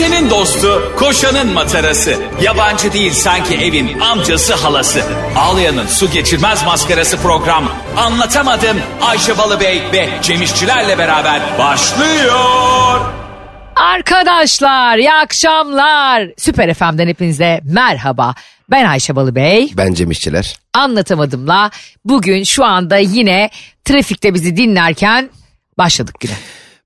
Ayşe'nin dostu, koşanın matarası. Yabancı değil sanki evin amcası halası. Ağlayan'ın su geçirmez maskarası program. Anlatamadım Ayşe Balıbey ve Cemişçilerle beraber başlıyor. Arkadaşlar iyi akşamlar. Süper FM'den hepinize merhaba. Ben Ayşe Balıbey. Ben Cem İşçiler. Anlatamadımla bugün şu anda yine trafikte bizi dinlerken başladık güne.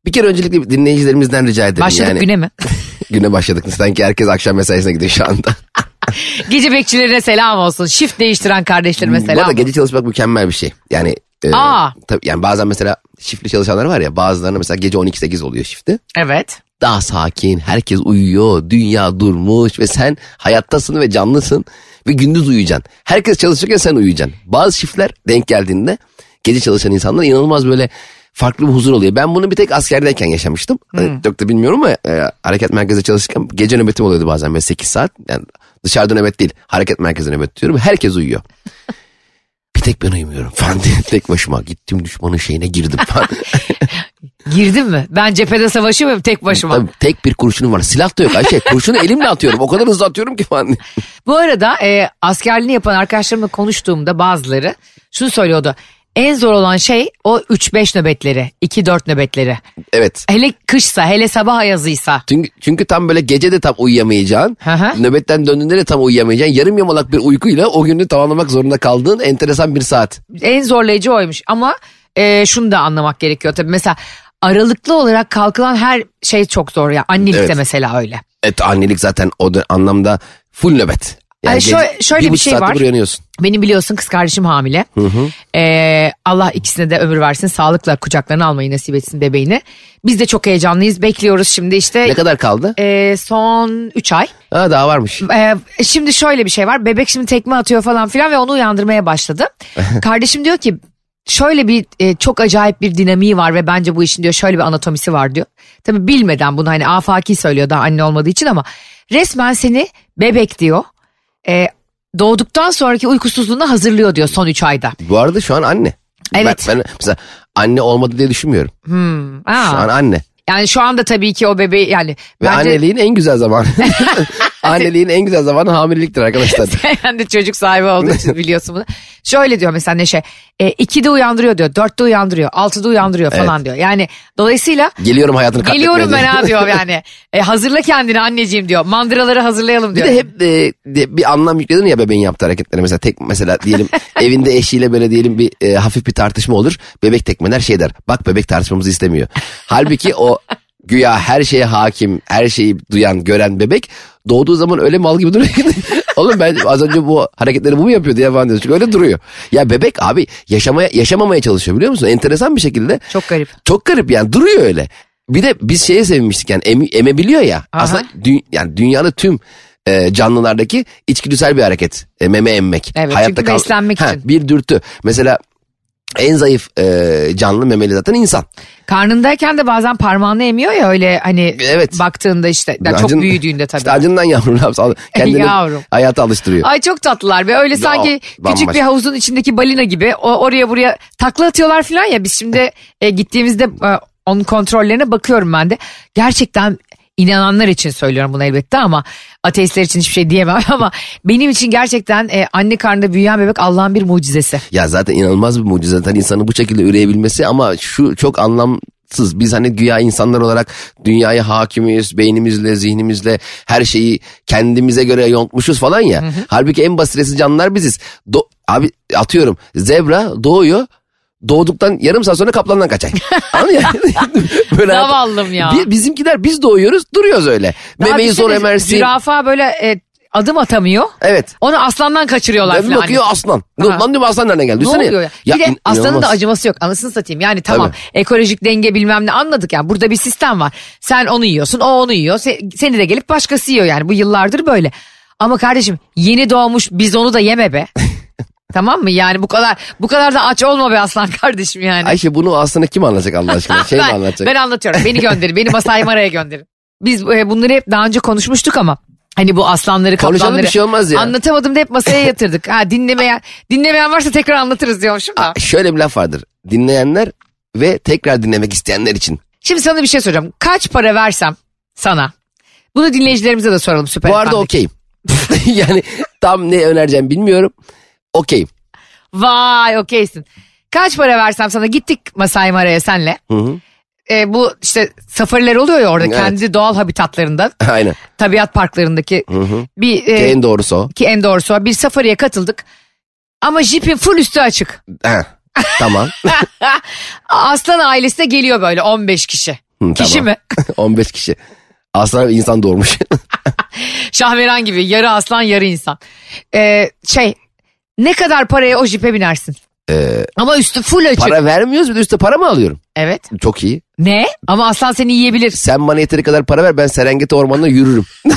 Bir kere öncelikle dinleyicilerimizden rica ederim. Başladık yani, güne mi? güne başladık. Sanki herkes akşam mesaisine gidiyor şu anda. Gece bekçilerine selam olsun. Shift değiştiren kardeşlerime Bu selam arada olsun. gece çalışmak mükemmel bir şey. Yani e, Aa. tabii, yani bazen mesela şiftli çalışanlar var ya bazılarına mesela gece 12-8 oluyor şifti. Evet. Daha sakin, herkes uyuyor, dünya durmuş ve sen hayattasın ve canlısın ve gündüz uyuyacaksın. Herkes çalışırken sen uyuyacaksın. Bazı şiftler denk geldiğinde gece çalışan insanlar inanılmaz böyle farklı bir huzur oluyor. Ben bunu bir tek askerdeyken yaşamıştım. Hani Çok da bilmiyorum ama e, hareket merkezinde çalışırken gece nöbetim oluyordu bazen böyle 8 saat. Yani dışarıda nöbet değil hareket merkezinde nöbet diyorum. Herkes uyuyor. Bir tek ben uyumuyorum falan diye tek başıma gittim düşmanın şeyine girdim falan. Girdin mi? Ben cephede savaşıyorum tek başıma. Tabii tek bir kurşunum var. Silah da yok Ayşe. Kurşunu elimle atıyorum. O kadar hızlı atıyorum ki falan. Bu arada e, askerliğini yapan arkadaşlarımla konuştuğumda bazıları şunu söylüyordu. En zor olan şey o 3-5 nöbetleri, 2-4 nöbetleri. Evet. Hele kışsa, hele sabah ayazıysa. Çünkü, çünkü tam böyle gece de tam uyuyamayacaksın. Hı hı. Nöbetten döndüğünde de tam uyuyamayacaksın. Yarım yamalak bir uykuyla o günü tamamlamak zorunda kaldığın enteresan bir saat. En zorlayıcı oymuş ama e, şunu da anlamak gerekiyor tabii. Mesela aralıklı olarak kalkılan her şey çok zor ya. Annelik de Evet. mesela öyle. Evet annelik zaten o da anlamda full nöbet. Ay, gece şöyle- şöyle bir buçuk şey var. uyanıyorsun. Benim biliyorsun kız kardeşim hamile. Ee, Allah ikisine de ömür versin. Sağlıkla kucaklarına almayı nasip etsin bebeğini. Biz de çok heyecanlıyız. Bekliyoruz şimdi işte. Ne kadar kaldı? e, son 3 ay. Ha daha varmış. Ee, şimdi şöyle bir şey var. Bebek şimdi tekme atıyor falan filan ve onu uyandırmaya başladı. Kardeşim diyor ki şöyle bir e, çok acayip bir dinamiği var ve bence bu işin diyor şöyle bir anatomisi var diyor. Tabii bilmeden bunu hani afaki söylüyor daha anne olmadığı için ama resmen seni bebek diyor. E, doğduktan sonraki uykusuzluğuna hazırlıyor diyor son 3 ayda. Bu arada şu an anne. Evet. Ben, ben mesela anne olmadı diye düşünmüyorum. Aa, Şu an anne. yani şu anda tabii ki o bebeği yani Ve bence anneliğin en güzel zamanı. anneliğin en güzel zamanı hamileliktir arkadaşlar. sen de çocuk sahibi olduğu için biliyorsun bunu. Şöyle diyor mesela Neşe. E, 2'de uyandırıyor diyor. 4'te uyandırıyor. 6'da uyandırıyor falan diyor. Yani dolayısıyla Geliyorum hayatını katletmeye. geliyorum ben ha diyor yani. E, hazırla kendini anneciğim diyor. Mandıraları hazırlayalım Bir diyor. de hep e, de- bir anlam yükledin ya bebeğin yaptığı hareketlere. Mesela tek mesela diyelim evinde eşiyle böyle diyelim bir e, hafif bir tartışma olur. Bebek tekmeler şey der. Bak bebek tartışmamızı istemiyor. Halbuki o güya her şeye hakim, her şeyi duyan, gören bebek doğduğu zaman öyle mal gibi duruyor. Oğlum ben az önce bu hareketleri bu mu yapıyor diye falan diyorsun. Çünkü öyle duruyor. Ya bebek abi yaşamaya yaşamamaya çalışıyor biliyor musun? Enteresan bir şekilde. Çok garip. Çok garip yani duruyor öyle. Bir de biz şeye sevinmiştik yani eme, emebiliyor ya. Aha. Aslında dü, yani dünyanın tüm e, canlılardaki içgüdüsel bir hareket. E, meme emmek. Evet, çünkü beslenmek için. Bir dürtü. Mesela en zayıf e, canlı memeli zaten insan. Karnındayken de bazen parmağını emiyor ya öyle hani Evet. baktığında işte yani çok Acın- büyüdüğünde tabii. İşte acından yavrum ne? Kendini Yavrum. hayata alıştırıyor. Ay çok tatlılar ve öyle sanki küçük bambaşka. bir havuzun içindeki balina gibi o, oraya buraya takla atıyorlar falan ya biz şimdi e, gittiğimizde e, onun kontrollerine bakıyorum ben de. Gerçekten inananlar için söylüyorum bunu elbette ama ateistler için hiçbir şey diyemem ama benim için gerçekten e, anne karnında büyüyen bebek Allah'ın bir mucizesi. Ya zaten inanılmaz bir mucize zaten insanın bu şekilde üreyebilmesi ama şu çok anlamsız. Biz hani güya insanlar olarak dünyaya hakimiz, beynimizle, zihnimizle her şeyi kendimize göre yontmuşuz falan ya. Halbuki en basiresiz canlılar biziz. Do- abi atıyorum zebra doğuyor. Doğduktan yarım saat sonra kaplandan kaçar. Anladın ya? Böyle Zavallım ya. Bi- bizimkiler biz doğuyoruz duruyoruz öyle. Daha Memeyi zor emersin. Zürafa böyle e, adım atamıyor. Evet. Onu aslandan kaçırıyorlar Ben bir falan. bakıyor aslan. Aha. Lan diyorum aslan nereden geldi? Ne Düşünsene oluyor ya? bir de aslanın da inanılmaz. acıması yok. Anasını satayım. Yani tamam Tabii. ekolojik denge bilmem ne anladık yani. Burada bir sistem var. Sen onu yiyorsun o onu yiyor. Se- seni de gelip başkası yiyor yani. Bu yıllardır böyle. Ama kardeşim yeni doğmuş biz onu da yeme be. tamam mı? Yani bu kadar bu kadar da aç olma be aslan kardeşim yani. Ayşe bunu aslında kim anlatacak Allah aşkına? Şey mi ben, anlatacak? ben anlatıyorum. Beni gönderin. Beni Masai Mara'ya gönderin. Biz e, bunları hep daha önce konuşmuştuk ama Hani bu aslanları Konuşalım, kaplanları. bir şey olmaz ya. Anlatamadım da hep masaya yatırdık. Ha dinlemeyen dinlemeyen varsa tekrar anlatırız diyormuşum da. Şöyle bir laf vardır. Dinleyenler ve tekrar dinlemek isteyenler için. Şimdi sana bir şey soracağım. Kaç para versem sana Bunu dinleyicilerimize de soralım süper Bu arada okeyim. yani tam ne önereceğim bilmiyorum. Okeyim. Vay okeysin. Kaç para versem sana gittik Masai Mara'ya senle. Hı hı. E, bu işte safariler oluyor ya orada Evet. kendi doğal habitatlarında. Aynen. Tabiat parklarındaki bir e, En doğrusu o. ki en doğrusu o. bir safariye katıldık. Ama jipin full üstü açık. Heh, tamam. Aslan ailesi de geliyor böyle 15 kişi. Hı, Kişi tamam. mi? 15 kişi. Aslan insan doğurmuş. Şahmeran gibi yarı aslan yarı insan. Ee, şey ne kadar paraya o jipe binersin? Ama üstü full açık. Ee, para vermiyoruz bir de üstte para mı alıyorum? Evet. Çok iyi. Ne? Ama aslan seni yiyebilir. Sen bana yeteri kadar para ver ben Serengeti ormanına yürürüm.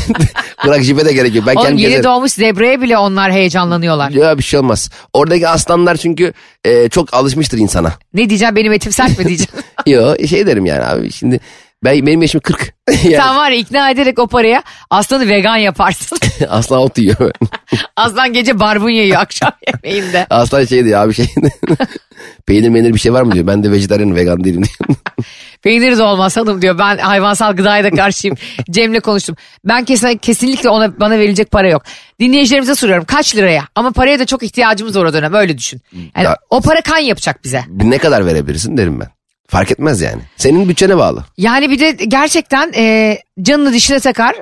Bırak jipe de gerek yok. Ben Oğlum kendim yeni gezerim. doğmuş zebraya bile onlar heyecanlanıyorlar. Ya bir şey olmaz. Oradaki aslanlar çünkü e, çok alışmıştır insana. Ne diyeceğim benim etim sert mi diyeceğim. Yo şey derim yani abi şimdi ben benim yaşım 40. yani Sen var ya ikna ederek o paraya aslanı vegan yaparsın. aslan ot yiyor. Aslan gece barbunya yiyor akşam yemeğinde. aslan şey diyor abi şey peynir menir bir şey var mı diyor. Ben de vejetaryenim vegan değilim diyor. Peynir de olmaz hanım diyor. Ben hayvansal gıdaya da karşıyım. Cem'le konuştum. Ben kesin, kesinlikle ona bana verilecek para yok. Dinleyicilerimize soruyorum kaç liraya? Ama paraya da çok ihtiyacımız var o dönem öyle düşün. Yani Ya- o para kan yapacak bize. ne kadar verebilirsin derim ben. Fark etmez yani. Senin bütçene bağlı. Yani bir de gerçekten e, canını dişine takar.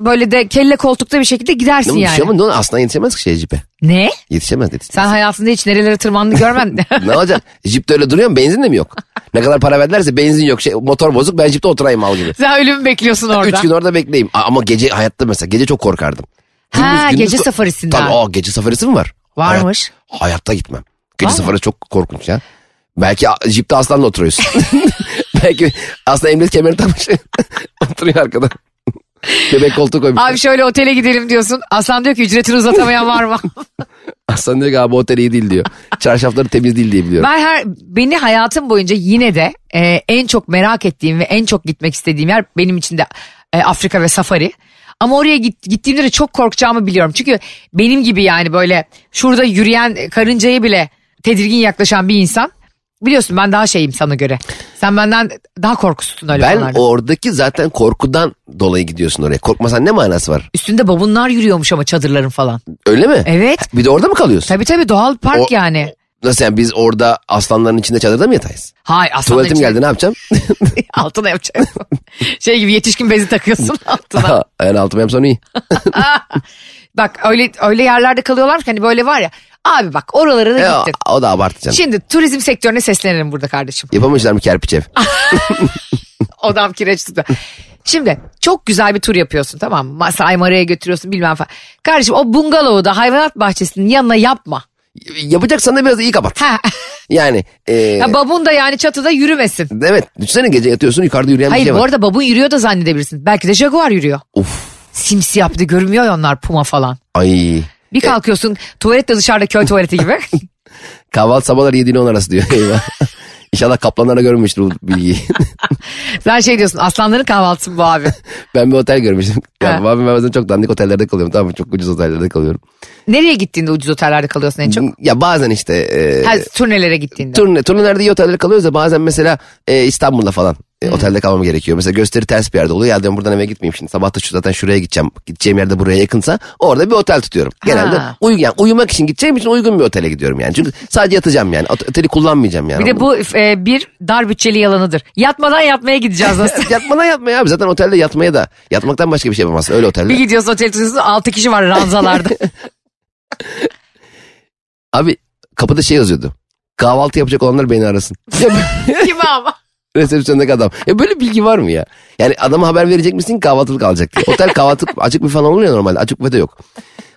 Böyle de kelle koltukta bir şekilde gidersin Ne yani. yani. Ama ne aslan yetişemez ki şeye cipe. Ne? Yetişemez dedi. Sen hayatında hiç nerelere tırmandın görmedin. ne olacak? Jipte öyle duruyor mu? Benzin de mi yok? Ne kadar para verdilerse benzin yok. Şey, motor bozuk ben jipte oturayım mal gibi. Sen ölümü bekliyorsun orada. Üç gün orada bekleyeyim. Ama gece hayatta mesela gece çok korkardım. Ha, gece ko- safarisinden. Tabii o gece safarisi mi var? Varmış. Hayat- hayatta gitmem. Gece Var safarisi çok korkunç ya. Belki jipte aslanla oturuyorsun. Belki aslan emniyet kemerini takmış. Oturuyor arkada. Bebek koltuğu koymuş. Abi şöyle otele gidelim diyorsun. Aslan diyor ki ücretini uzatamayan var mı? Aslan diyor ki abi otel iyi değil diyor. Çarşafları temiz değil diye biliyorum. ben her beni hayatım boyunca yine de e, en çok merak ettiğim ve en çok gitmek istediğim yer benim için de e, Afrika ve safari. Ama oraya git, gittiğimde de çok korkacağımı biliyorum. Çünkü benim gibi yani böyle şurada yürüyen karıncaya bile tedirgin yaklaşan bir insan. Biliyorsun ben daha şeyim sana göre. Sen benden daha korkusuzsun öyle Ben konularda. oradaki zaten korkudan dolayı gidiyorsun oraya. Korkmasan ne manası var? Üstünde babunlar yürüyormuş ama çadırların falan. Öyle mi? Evet. Bir de orada mı kalıyorsun? Tabii tabii doğal park O- yani. Nasıl yani biz orada aslanların içinde çadırda mı yatayız? Hay aslanın Tuvaletim içine- geldi ne yapacağım? altına yapacaksın. şey gibi yetişkin bezi takıyorsun altına. yani altıma yapsam iyi. Bak öyle öyle yerlerde kalıyorlarmış ki hani böyle var ya. Abi bak oralara da E, o, gittin. o da abartacaksın. Şimdi turizm sektörüne seslenelim burada kardeşim. Yapamışlar mı kerpiç ev? Odam kireç tutma. Şimdi çok güzel bir tur yapıyorsun tamam mı? Masai Mara'ya götürüyorsun bilmem falan. Kardeşim o bungalovu da hayvanat bahçesinin yanına yapma. Yapacaksan da biraz iyi kapat. Ha. Yani e, ya babun da yani çatıda yürümesin. evet düşünsene gece yatıyorsun yukarıda yürüyen bir Hayır şey bu var. arada babun yürüyor da zannedebilirsin. Belki de jaguar yürüyor. Uf Simsiyah bir de görünmüyor ya onlar puma falan. ay Bir kalkıyorsun tuvalet de dışarıda köy tuvaleti gibi. kahvaltı sabahları 7 ile 10 arası diyor. Eyvah. İnşallah kaplanlara görmüştür bu bilgiyi. Sen şey diyorsun aslanların kahvaltısı mı bu abi. ben bir otel görmüştüm. Ha. Ya, abi ben bazen çok dandik otellerde kalıyorum tamam mı? Çok ucuz otellerde kalıyorum. Nereye gittiğinde ucuz otellerde kalıyorsun en çok? Ya bazen işte e, Ha, turnelere gittiğinde. turne, turnelerde iyi otellerde kalıyoruz da bazen mesela e, İstanbul'da falan e, otelde kalmam gerekiyor. Mesela gösteri ters bir yerde oluyor. Ya diyorum buradan eve gitmeyeyim şimdi. Sabah da şu zaten şuraya gideceğim. Gideceğim yerde buraya yakınsa orada bir otel tutuyorum. Genelde uy, yani uyumak için gideceğim için uygun bir otele gidiyorum yani. Çünkü sadece yatacağım yani. Ot- Oteli kullanmayacağım yani. bir de bu e, bir dar bütçeli yalanıdır. Yatmadan yatmaya gideceğiz aslında. Yatmadan yatmaya abi. Zaten otelde yatmaya da yatmaktan başka bir şey yapamazsın. Öyle otelde. bir gidiyorsun otel tutuyorsun 6 kişi var ranzalarda. Abi kapıda şey yazıyordu. Kahvaltı yapacak olanlar beni arasın. Kim ama? Resepsiyondaki adam. Ya böyle bilgi var mı ya? Yani adama haber verecek misin kahvaltılık alacak diye. Otel kahvaltı açık bir falan olur ya normalde. Açık büfe de yok.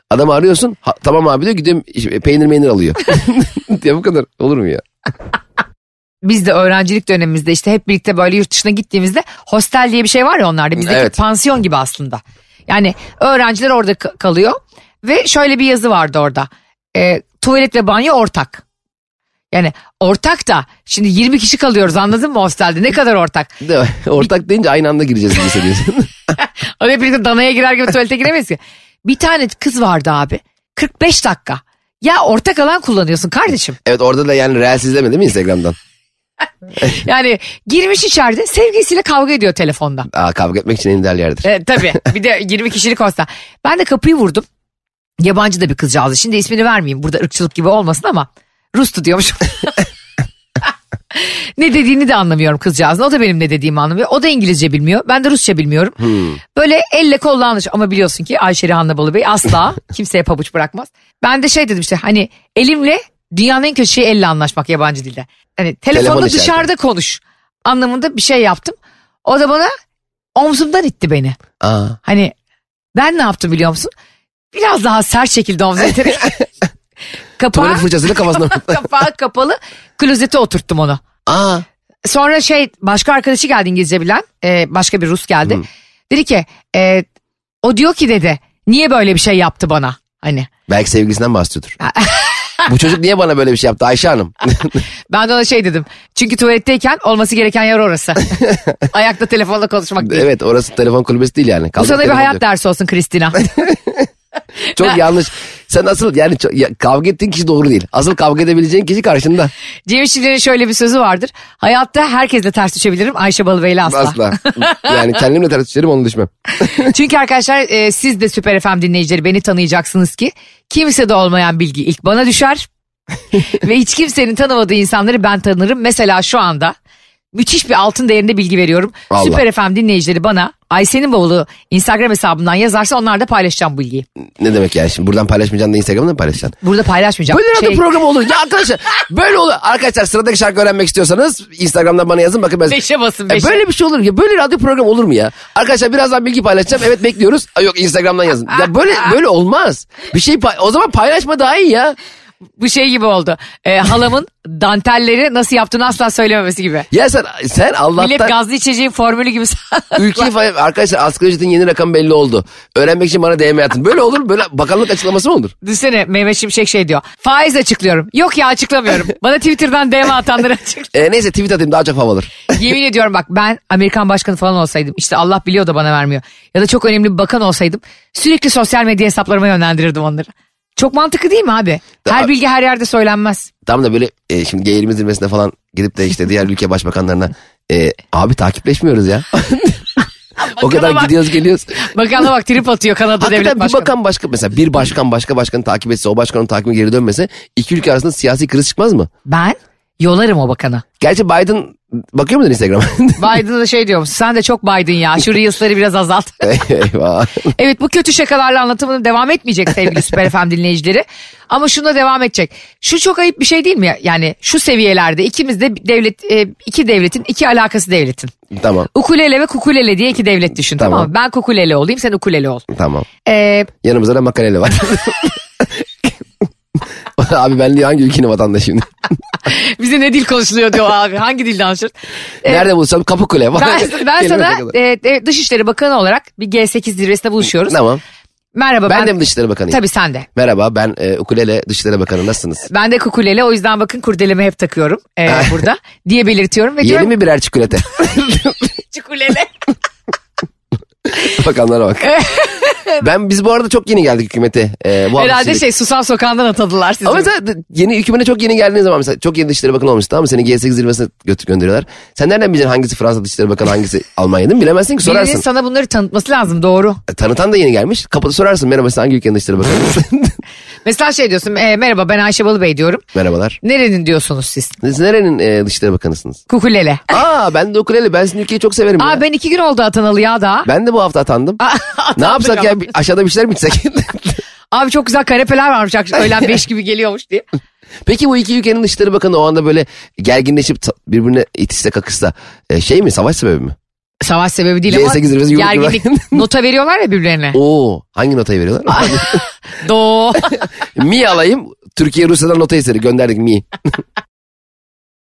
Adamı arıyorsun. "Ha, tamam abi diyor gidiyorum işte peynir meynir alıyor. diye bu kadar olur mu ya? Biz de öğrencilik dönemimizde işte hep birlikte böyle yurt dışına gittiğimizde hostel diye bir şey var ya onlarda. Bizdeki Evet. pansiyon gibi aslında. Yani öğrenciler orada ka- kalıyor ve şöyle bir yazı vardı orada. E, tuvalet ve banyo ortak. Yani ortak da şimdi 20 kişi kalıyoruz anladın mı hostelde ne kadar ortak. Ortak deyince aynı anda gireceğiz gibi. Öyle hep birlikte danaya girer gibi tuvalete giremeyiz ki. Bir tane kız vardı abi 45 dakika. Ya ortak alan kullanıyorsun kardeşim. evet orada da yani reels izleme değil mi Instagram'dan? Yani girmiş içeride sevgilisiyle kavga ediyor telefonda. Aa, kavga etmek için en ideal yerdir. E, tabii bir de 20 kişilik olsa. Ben de kapıyı vurdum. Yabancı da bir kızcağızdı. Şimdi ismini vermeyeyim burada ırkçılık gibi olmasın ama Rus'tu diyormuşum. ne dediğini de anlamıyorum kızcağızın. O da benim ne dediğimi anlamıyor. O da İngilizce bilmiyor. Ben de Rusça bilmiyorum. Böyle elle kolla anlaş. Ama biliyorsun ki Ayşe Rihanna Balı Bey asla kimseye pabuç bırakmaz. Ben de şey dedim işte hani elimle dünyanın en kötü şeyi elle anlaşmak yabancı dilde. Hani telefonda Telefon dışarıda konuş anlamında bir şey yaptım. O da bana omzumdan itti beni. Aa, Hani ben ne yaptım biliyor musun? Biraz daha sert şekilde omzuna iterek kapağı, tuvalet fırçasıyla kafasına kapağı kapalı klozete oturttum onu. Aa, Sonra şey başka arkadaşı geldi İngilizce bilen e, başka bir Rus geldi. Dedi ki e, o diyor ki dedi niye böyle bir şey yaptı bana hani. belki sevgilisinden bahsediyordur. Bu çocuk niye bana böyle bir şey yaptı Ayşe Hanım? Ben de ona şey dedim çünkü tuvaletteyken olması gereken yer orası. Ayakta telefonla konuşmak değil. evet orası telefon kulübesi değil yani. Bu Kaldık sana bir hayat yok. dersi olsun Kristina. Çok yanlış. Sen asıl yani çok- ya, kavga ettiğin kişi doğru değil. Asıl kavga edebileceğin kişi karşında. Cem şöyle bir sözü vardır. Hayatta herkesle ters düşebilirim Ayşe Balıbey'le asla. Asla. yani kendimle ters düşerim onu düşmem. Çünkü arkadaşlar e, siz de Süper FM dinleyicileri beni tanıyacaksınız ki kimsede olmayan bilgi ilk bana düşer. Ve hiç kimsenin tanımadığı insanları ben tanırım. Mesela şu anda müthiş bir altın değerinde bilgi veriyorum. Allah. Süper FM dinleyicileri bana Ayşe'nin bavulu Instagram hesabından yazarsa onlarda paylaşacağım bu bilgiyi. Ne demek yani şimdi buradan paylaşmayacaksın da Instagram'da mı paylaşacaksın? Burada paylaşmayacağım. Böyle Şey, radyo programı olur. Ya arkadaşlar böyle olur. Arkadaşlar sıradaki şarkı öğrenmek istiyorsanız Instagram'dan bana yazın bakın ben. Beşe basın E beşe. böyle bir şey olur ya. Böyle radyo programı olur mu ya? Arkadaşlar birazdan bilgi paylaşacağım. Evet bekliyoruz. Yok Instagram'dan yazın. Ya böyle böyle olmaz. Bir şey pay- o zaman paylaşma daha iyi ya. Bu şey gibi oldu. E, halamın dantelleri nasıl yaptığını asla söylememesi gibi. Ya sen sen Millet Allah'tan gazlı içeceğin formülü gibi. ülkeyi falan arkadaşlar asgari ücretin yeni rakam belli oldu. Öğrenmek için bana DM atın. Böyle olur? Böyle bakanlık açıklaması mı olur? Düşünsene Mehmet Şimşek şey diyor. Faiz açıklıyorum. Yok ya açıklamıyorum. Bana Twitter'dan DM atanları açık. E, neyse tweet atayım daha çok hava alır. Yemin ediyorum bak ben Amerikan başkanı falan olsaydım. işte Allah biliyor da bana vermiyor. Ya da çok önemli bir bakan olsaydım. Sürekli sosyal medya hesaplarıma yönlendirirdim onları. Çok mantıklı değil mi abi? Her bilgi her yerde söylenmez. Tam da böyle e, şimdi G20 zirvesine falan gidip de işte diğer ülke başbakanlarına e, abi takipleşmiyoruz ya. o kadar bak. gidiyoruz geliyoruz. Bakanla bak trip atıyor Kanada devlet Hakikaten bir başkanı. bakan başka mesela bir başkan başka başkanı takip etse o başkanın takibine geri dönmese iki ülke arasında siyasi kriz çıkmaz mı? Ben yolarım o bakanı. Gerçi Biden bakıyor musun Instagram'a? Biden'a da şey diyorum. Sen de çok Biden ya. Şu Reels'ları biraz azalt. Eyvah. Evet bu kötü şakalarla anlatımını devam etmeyecek sevgili Süper FM dinleyicileri. Ama şuna devam edecek. Şu çok ayıp bir şey değil mi? ya? Yani şu seviyelerde ikimiz de devlet e, iki devletin iki alakası devletin. tamam Ukulele ve kukulele diye iki devlet düşün tamam, Tamam. Ben kukulele olayım sen ukulele ol. tamam. Ee, Yanımızda da makalele var. abi ben hangi ülkenin vatandaşıyım? bize ne dil konuşuluyor diyor abi. Hangi dilden anlaşır? Ee, Nerede bulsam Kapıkule. ben, ben Kelime sana e, e, Dışişleri Bakanı olarak bir G8 zirvesinde buluşuyoruz. Tamam. Merhaba ben. De mi Dışişleri Bakanıyım? Tabii sen de. Merhaba ben e, Ukulele Dışişleri Bakanı nasılsınız? Ben de kukulele o yüzden bakın kurdelemi hep takıyorum e, burada diye belirtiyorum. Ve Yeni diyorum mi birer çikolata? kukulele. Bakanlara bak. Ben biz bu arada çok yeni geldik hükümete. Ee, bu Herhalde şey Susam Sokağı'ndan atadılar sizi. Ama mesela yeni hükümete çok yeni geldiğin zaman mesela çok yeni Dışişleri Bakanı olmuşsun tamam mı? Seni G8 zirvesine götür gönderiyorlar. Sen nereden bileceksin hangisi Fransa Dışişleri Bakanı hangisi Almanya değil mi? Bilemezsin ki Birinin sorarsın. sana bunları tanıtması lazım doğru. E, Tanıtan da yeni gelmiş. Kapıda sorarsın merhaba siz hangi ülkenin Dışişleri Bakanı? Mesela şey diyorsun e, merhaba ben Ayşe Balıbey diyorum. Merhabalar. Nerenin diyorsunuz siz? Siz nerenin e, Dışişleri Bakanısınız? Kukulele. Aa ben de ukulele ben sizin ülkeyi çok severim ya. Aa ben iki gün oldu atanalı ya da. Ben de bu hafta atandım. ne yapsak ya Bir- aşağıda bir şeyler mi içsek? Abi çok güzel kanepeler varmış akşam öğlen 5 gibi geliyormuş diye. Peki bu iki ülkenin Dışişleri Bakanı o anda böyle gerginleşip birbirine itişse kakışsa e, şey mi savaş sebebi mi? Savaş sebebi değil ama G8 zirvesi yumruk gerginlik nota veriyorlar ya birbirlerine. Oo hangi notayı veriyorlar? Do. mi alayım Türkiye Rusya'dan nota istedi gönderdik mi.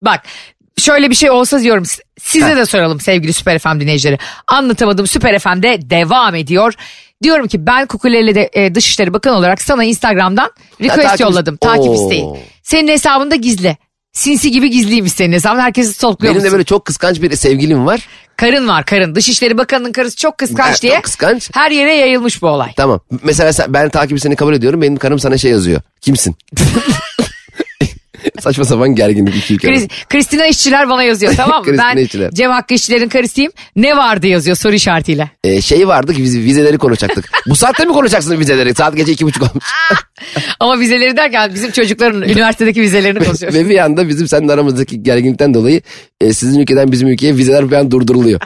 Bak şöyle bir şey olsa diyorum size de soralım sevgili Süper FM dinleyicileri. Anlatamadım Süper FM'de devam ediyor. Diyorum ki ben Kukuleli de e, Dışişleri Bakanı olarak sana Instagram'dan request takip- yolladım. Takip Oo. isteği. Senin hesabında gizli. Sinsi gibi gizliymiş senin hesabın. Herkesi stalkluyor Benim de böyle çok kıskanç bir sevgilim var. Karın var karın. Dışişleri Bakanı'nın karısı çok kıskanç Evet, diye. çok kıskanç. Her yere yayılmış bu olay. Tamam. Mesela sen, ben takip seni kabul ediyorum. Benim karım sana şey yazıyor. Kimsin? Saçma sapan gerginlik iki ülke. Kristina İşçiler bana yazıyor tamam mı? Ben İşçiler. Cem Hakkı İşçilerin karısıyım. Ne vardı yazıyor soru işaretiyle. Ee, şey vardı ki vize, vizeleri konuşacaktık. Bu saatte mi konuşacaksınız vizeleri? Saat gece iki buçuk olmuş. Ama vizeleri derken bizim çocukların üniversitedeki vizelerini konuşuyoruz. Ve bir anda bizim seninle aramızdaki gerginlikten dolayı e, sizin ülkeden bizim ülkeye vizeler bir an durduruluyor.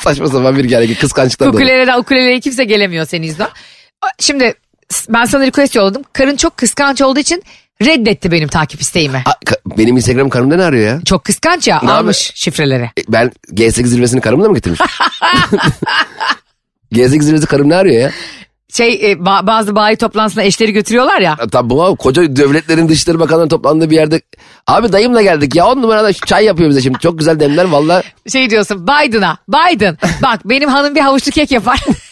Saçma sapan bir gerginlik kıskançlıktan dolayı. Ukuleleden ukuleleye kimse gelemiyor senin yüzünden. Şimdi ben sana request yolladım. Karın çok kıskanç olduğu için reddetti benim takip isteğimi. Aa, ka- benim Instagram karımda ne arıyor ya? Çok kıskanç ya Ne almış şifreleri. E, Ben G8 zirvesini karımla mı getirmiş? G8 zirvesi karım ne arıyor ya? Şey e, ba- bazı bayi toplantısına eşleri götürüyorlar ya. Tabi bu koca devletlerin dışişleri bakanları toplandığı bir yerde. Abi dayımla geldik ya on numarada çay yapıyor bize şimdi. Çok güzel demler valla. Şey diyorsun Biden'a Biden bak benim hanım bir havuçlu kek yapar.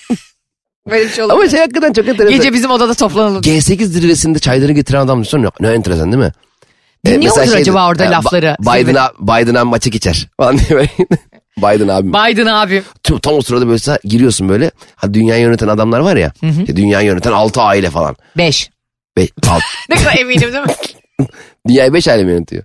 Böyle bir şey olur. Ama şey hakikaten çok enteresan. Gece bizim odada toplanalım. G8 zirvesinde çayları getiren adam düşün yok. Ne enteresan değil mi? E, Dinliyor mudur şeydi, acaba orada e, lafları? Biden'a Biden'a maçı geçer. Falan diye böyle. Biden abim. Biden abim. Tam, tam o sırada böyle giriyorsun böyle. Ha, dünyayı yöneten adamlar var ya. işte dünyayı yöneten 6 aile falan. Beş. Be, alt, Ne kadar eminim değil mi? dünyayı 5 aile mi yönetiyor?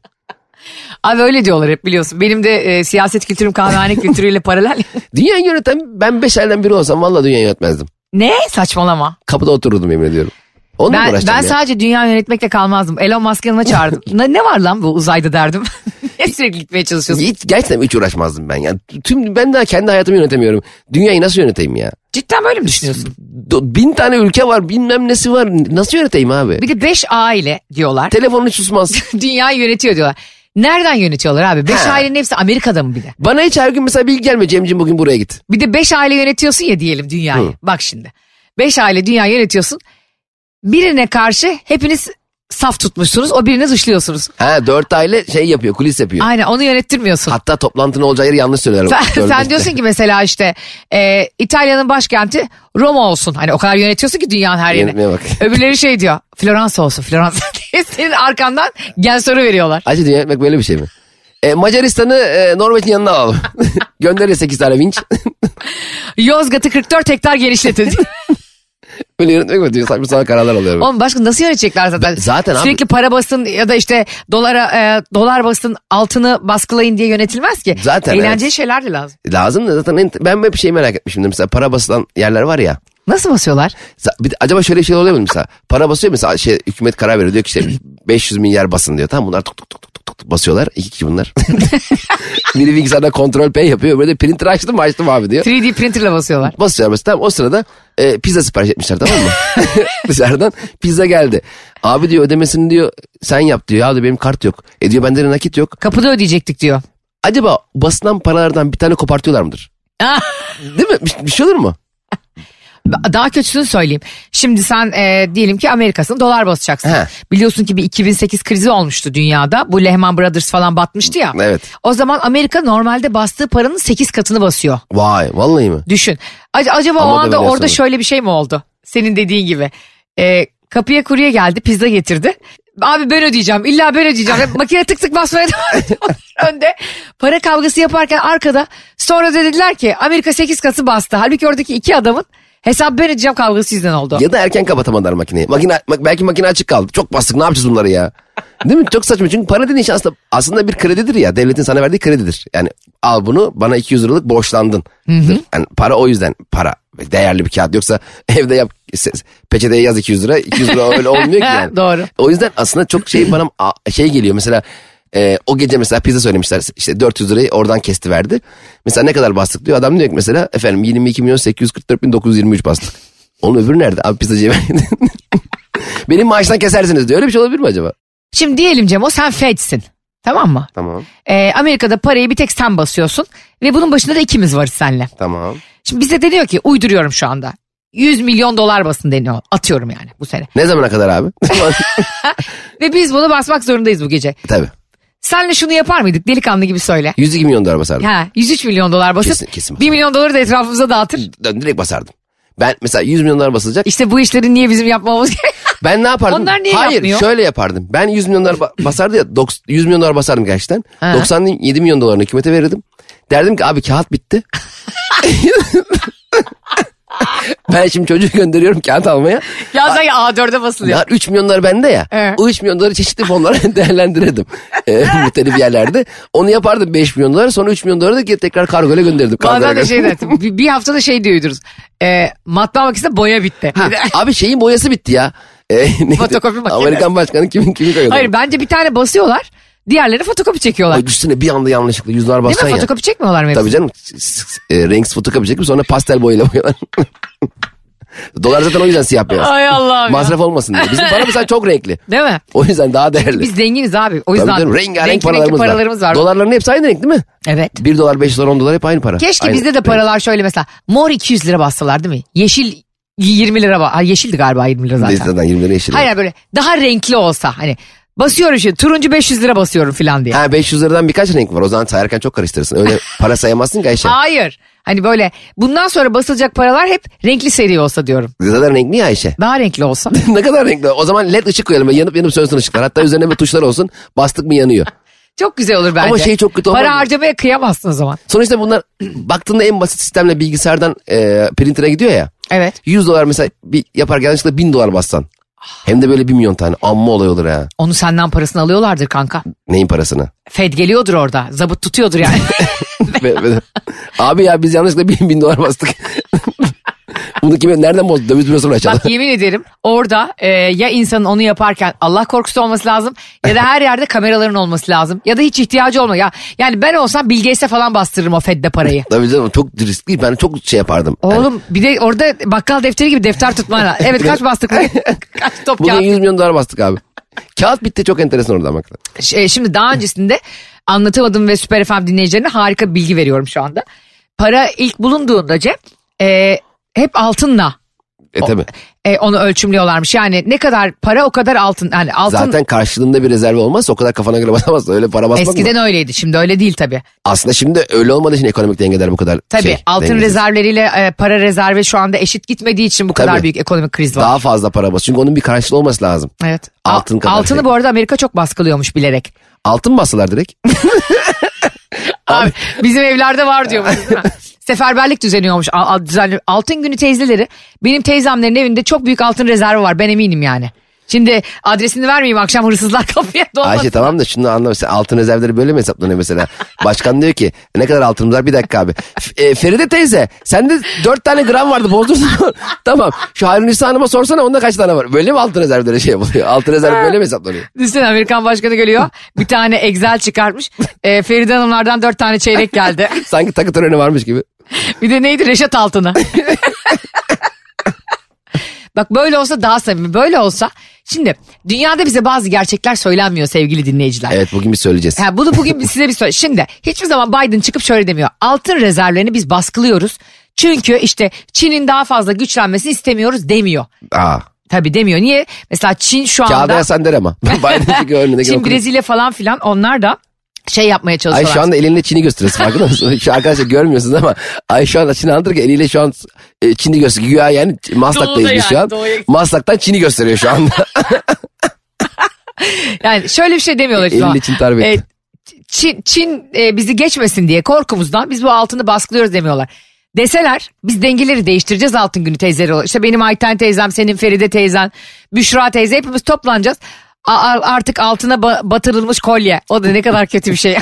Abi öyle diyorlar hep biliyorsun. Benim de e, siyaset kültürüm kahvehane kültürüyle paralel. Dünyayı yöneten ben 5 aileden biri olsam valla dünyayı yönetmezdim. Ne? Saçmalama. Kapıda otururdum yemin ediyorum. Onunla Ben, ben ya? sadece dünya yönetmekle kalmazdım. Elon Musk'ın yanına çağırdım. ne, ne var lan bu uzayda derdim. ne sürekli gitmeye çalışıyorsun? Hiç, gerçekten hiç uğraşmazdım ben. Yani tüm ben daha kendi hayatımı yönetemiyorum. Dünyayı nasıl yöneteyim ya? Cidden böyle mi düşünüyorsun? Bin tane ülke var bilmem nesi var. Nasıl yöneteyim abi? Bir de beş aile diyorlar. Telefonun hiç susmaz. Dünyayı yönetiyor diyorlar. Nereden yönetiyorlar abi? Beş Ha. ailenin hepsi Amerika'da mı bir de? Bana hiç her gün mesela bilgi gelmiyor. Cemcim bugün buraya git. Bir de beş aile yönetiyorsun ya diyelim dünyayı. Hı. Bak şimdi. Beş aile dünyayı yönetiyorsun. Birine karşı hepiniz saf tutmuşsunuz. O birini dışlıyorsunuz. Ha dört aile şey yapıyor kulis yapıyor. Aynen onu yönettirmiyorsun. Hatta toplantının olacağı yeri yanlış söylerler. Sen, sen diyorsun ki mesela işte e, İtalya'nın başkenti Roma olsun. Hani o kadar yönetiyorsun ki dünyanın her yerini. Yönetmeye bak. Öbürleri şey diyor. Floransa olsun Floransa diye senin arkandan gen soru veriyorlar. Acı dünya yönetmek böyle bir şey mi? E, Macaristan'ı e, Norveç'in yanına alalım. Gönderiyor 8 tane vinç. Yozgat'ı 44 hektar genişletildi. Böyle yönetmek mi diyor? Saçma sapan kararlar alıyorum. Oğlum başka nasıl yönetecekler zaten? zaten abi- Sürekli para basın ya da işte dolara e, dolar basın altını baskılayın diye yönetilmez ki. Zaten Eğlenceli evet. şeyler de lazım. Lazım da zaten en- ben hep şey merak etmişim. Mesela para basılan yerler var ya. Nasıl basıyorlar? Bir de acaba şöyle şey oluyor mu mesela? Para basıyor mesela şey hükümet karar veriyor diyor ki işte 500 milyar basın diyor. Tamam bunlar tuk tuk tuk tuk tuk tuk basıyorlar. İki kişi bunlar. Biri bilgisayarda kontrol pay yapıyor. Böyle printer açtım açtım abi diyor. 3D printerla basıyorlar. Basıyorlar mesela tamam o sırada e, pizza sipariş etmişler tamam mı? Dışarıdan pizza geldi. Abi diyor ödemesini diyor sen yap diyor. Ya diyor benim kart yok. E diyor bende de nakit yok. Kapıda ödeyecektik diyor. Acaba basılan paralardan bir tane kopartıyorlar mıdır? Değil mi? Bir, bir şey olur mu? Daha kötüsünü söyleyeyim. Şimdi sen e, diyelim ki Amerika'sın dolar basacaksın. He. Biliyorsun ki bir 2008 krizi olmuştu dünyada. Bu Lehman Brothers falan batmıştı ya. Evet. O zaman Amerika normalde bastığı paranın 8 katını basıyor. Vay vallahi mi? Düşün. Ac- acaba Ama o anda orada şöyle bir şey mi oldu? Senin dediğin gibi. E, kapıya kurye geldi pizza getirdi. Abi ben ödeyeceğim illa ben ödeyeceğim. Makine tık tık basmaya devam önde. Para kavgası yaparken arkada sonra dediler ki Amerika 8 katı bastı. Halbuki oradaki iki adamın hesap ben ödeyeceğim kavgası yüzünden oldu. Ya da erken kapatamadılar makineyi. Makine, mak- belki makine açık kaldı. Çok bastık ne yapacağız bunları ya? Değil mi? Çok saçma. Çünkü para dediğin şey aslında, aslında bir kredidir ya. Devletin sana verdiği kredidir. Yani al bunu bana 200 liralık borçlandın. Yani para o yüzden para. Değerli bir kağıt. Yoksa evde yap peçeteye yaz 200 lira. 200 lira öyle olmuyor ki yani. Doğru. O yüzden aslında çok şey bana a- şey geliyor. Mesela e, o gece mesela pizza söylemişler. İşte 400 lirayı oradan kesti verdi. Mesela ne kadar bastık diyor. Adam diyor ki mesela efendim 22 milyon 844 bin 923 bastık. Onun öbürü nerede? Abi pizzacıya verdi. Benim maaştan kesersiniz diyor. Öyle bir şey olabilir mi acaba? Şimdi diyelim Cemo sen Fed'sin. Tamam mı? Tamam. Ee, Amerika'da parayı bir tek sen basıyorsun. Ve bunun başında da ikimiz varız seninle. Tamam. Şimdi bize de diyor ki uyduruyorum şu anda. 100 milyon dolar basın deniyor. Atıyorum yani bu sene. Ne zamana kadar abi? Ve biz bunu basmak zorundayız bu gece. Tabii. Senle şunu yapar mıydık delikanlı gibi söyle. 102 milyon dolar basardım. Ha 103 milyon dolar basıp Kesin- kesin 1 milyon doları da etrafımıza dağıtır. Dön- Direkt basardım. Ben mesela 100 milyon dolar basılacak. İşte bu işleri niye bizim yapmamız gerekiyor? Ben ne yapardım? Onlar niye Hayır yapmıyor? şöyle yapardım. Ben 100 milyon dolar ba- basardı ya. doks- 100 milyon dolar basardım gerçekten. Ha. 97 milyon dolarını hükümete verirdim. Derdim ki abi kağıt bitti. Ben şimdi çocuğu gönderiyorum kağıt almaya. Ya sanki A4'e basılıyor. Ya 3 milyon dolar bende ya. Evet. O 3 milyon doları çeşitli fonlara değerlendirirdim. Ee, muhtelif yerlerde. Onu yapardım 5 milyon dolar. Sonra 3 milyon doları da tekrar kargoyla gönderirdim. Bazen de şey derdim. Bir, haftada şey diyoruz. E, matbaa makinesinde boya bitti. Ha, abi şeyin boyası bitti ya. Neydi? Fotokopi makinesi. Amerikan başkanı kimin kimi koyuyordu? Hayır bence bir tane basıyorlar. Diğerleri fotokopi çekiyorlar. Ay düşünsene bir anda yanlışlıkla yüz dolar Değil bassan mi? ya. Fotokopi çekmiyorlar mı? hepsi? Tabii canım. E, renksiz fotokopi çekip sonra pastel boyayla boyuyorlar. Dolar zaten o yüzden siyah beyaz. Ay Allah'ım ya. Masraf olmasın diye. Bizim para mesela çok renkli. Değil mi? O yüzden daha değerli. Biz zenginiz abi. O Tabii yüzden canım, rengarenk renkli paralarımız, renkli paralarımız var. Dolarların hepsi aynı renk değil mi? Evet. 1 dolar, 5 dolar, 10 dolar hep aynı para. Keşke Aynı bizde de renk. paralar şöyle mesela mor 200 lira bassalar değil mi? Yeşil 20 lira. ba- Ha, yeşildi galiba 20 lira zaten. Zaten 20 lira yeşil. Hayır, böyle daha renkli olsa hani basıyorum şimdi turuncu 500 lira basıyorum falan diye. Ha 500 liradan birkaç renk var. O zaman sayarken çok karıştırırsın. Öyle para sayamazsın ki Ayşe. Hayır. Hani böyle bundan sonra basılacak paralar hep renkli seri olsa diyorum. Zaten renkli ya Ayşe. Daha renkli olsa. ne kadar renkli. O zaman led ışık koyalım. Yanıp yanıp sönsün ışıklar. Hatta üzerine bir tuşlar olsun. Bastık mı yanıyor. Çok güzel olur bence. Ama şey çok kötü olmaz Para harcamaya kıyamazsın o zaman. Sonuçta bunlar baktığında en basit sistemle bilgisayardan e, printer'a gidiyor ya. Evet. 100 dolar mesela bir yaparken yanlışlıkla 1000 dolar bassan. Hem de böyle 1 milyon tane. Amma olay olur ha. Onu senden parasını alıyorlardır kanka. Neyin parasını? Fed geliyordur orada. Zabıt tutuyordur yani. Abi ya biz yanlışlıkla 1000 bin dolar bastık. Bunu kime nereden bozdu? Döviz bürosuna açalım. Bak yemin ederim orada e, ya insanın onu yaparken Allah korkusu olması lazım ya da her yerde kameraların olması lazım. Ya da hiç ihtiyacı olmuyor. Ya, yani ben olsam Bill Gates'e falan bastırırım o Fed'de parayı. Tabii canım çok riskli. Ben çok şey yapardım. Yani Oğlum bir de orada bakkal defteri gibi defter tutman lazım. Evet kaç bastık? kaç top Bugün kağıt? 100 milyon dolar bastık abi. Kağıt bitti çok enteresan orada bak. Ş- e, Şimdi daha öncesinde anlatamadım ve Süper FM dinleyicilerine harika bilgi veriyorum şu anda. Para ilk bulunduğunda Cem e, hep altınla E tabi. e, onu ölçümlüyorlarmış. Yani ne kadar para o kadar altın. Yani altın Zaten karşılığında bir rezervi olmazsa o kadar kafana göre basamazsın. Öyle para basmak eskiden mı? öyleydi. Şimdi öyle değil tabii. Aslında şimdi öyle olmadığı için ekonomik dengeler bu kadar Tabii şey, altın dengesiz. rezervleriyle e, para rezervi şu anda eşit gitmediği için bu kadar Tabii. büyük ekonomik kriz var. Daha fazla para bas. Çünkü onun bir karşılığı olması lazım. evet. altın kadar Altını şey. bu arada Amerika çok baskılıyormuş bilerek. Altın bassalar direkt. Abi, bizim evlerde var diyormuş. Seferberlik düzeniyormuş. Al- al- düzenli- Altın günü teyzeleri benim teyzemlerin evinde çok büyük altın rezervi var ben eminim yani. Şimdi adresini vermeyeyim akşam hırsızlar kapıya dolmasın. Ayşe tamam da şunu anla mesela altın rezervleri böyle mi hesaplanıyor mesela? Başkan diyor ki ne kadar altınımız var bir dakika abi. E, Feride teyze sende dört tane gram vardı bozdurdun tamam şu Harun Nisa Hanım'a sorsana onda kaç tane var? Böyle mi altın rezervleri şey yapılıyor? Altın rezervi böyle mi hesaplanıyor? Düşünsene Amerikan başkanı geliyor. Bir tane Excel çıkartmış. E, Feride Hanımlardan dört tane çeyrek geldi. Sanki takı töreni varmış gibi. Bir de neydi Reşat Altın'ı. Bak böyle olsa daha samimi. Böyle olsa şimdi dünyada bize bazı gerçekler söylenmiyor sevgili dinleyiciler. Evet bugün bir söyleyeceğiz. Ha, bunu bugün size bir söyle. Şimdi hiçbir zaman Biden çıkıp şöyle demiyor. Altın rezervlerini biz baskılıyoruz. Çünkü işte Çin'in daha fazla güçlenmesini istemiyoruz demiyor. Aa, Tabii demiyor. Niye? Mesela Çin şu kağıda anda yazsan der ama. Biden çünkü önündeki Çin. Brezilya falan filan onlar da şey yapmaya Ay çalışıyorlar. şu anda elinle Çin'i gösteriyorsun farkında mısın? Şu arkadaşlar görmüyorsunuz ama Ay şu anda Çin'i anlatırken eliyle şu an e, Çin'i gösteriyor. Güya yani Maslak'tayız biz şu yani, an. doğuya- Maslak'tan Çin'i gösteriyor şu anda. Yani şöyle bir şey demiyorlar. şu an. Eliyle Çin tarif etti. E, Çin, Çin e, bizi geçmesin diye korkumuzdan biz bu altını baskılıyoruz demiyorlar. Deseler biz dengeleri değiştireceğiz altın günü teyzeleri olarak. İşte benim Ayten teyzem, senin Feride teyzen, Büşra teyze hepimiz toplanacağız. Artık altına ba- batırılmış kolye. O da ne kadar kötü bir şey.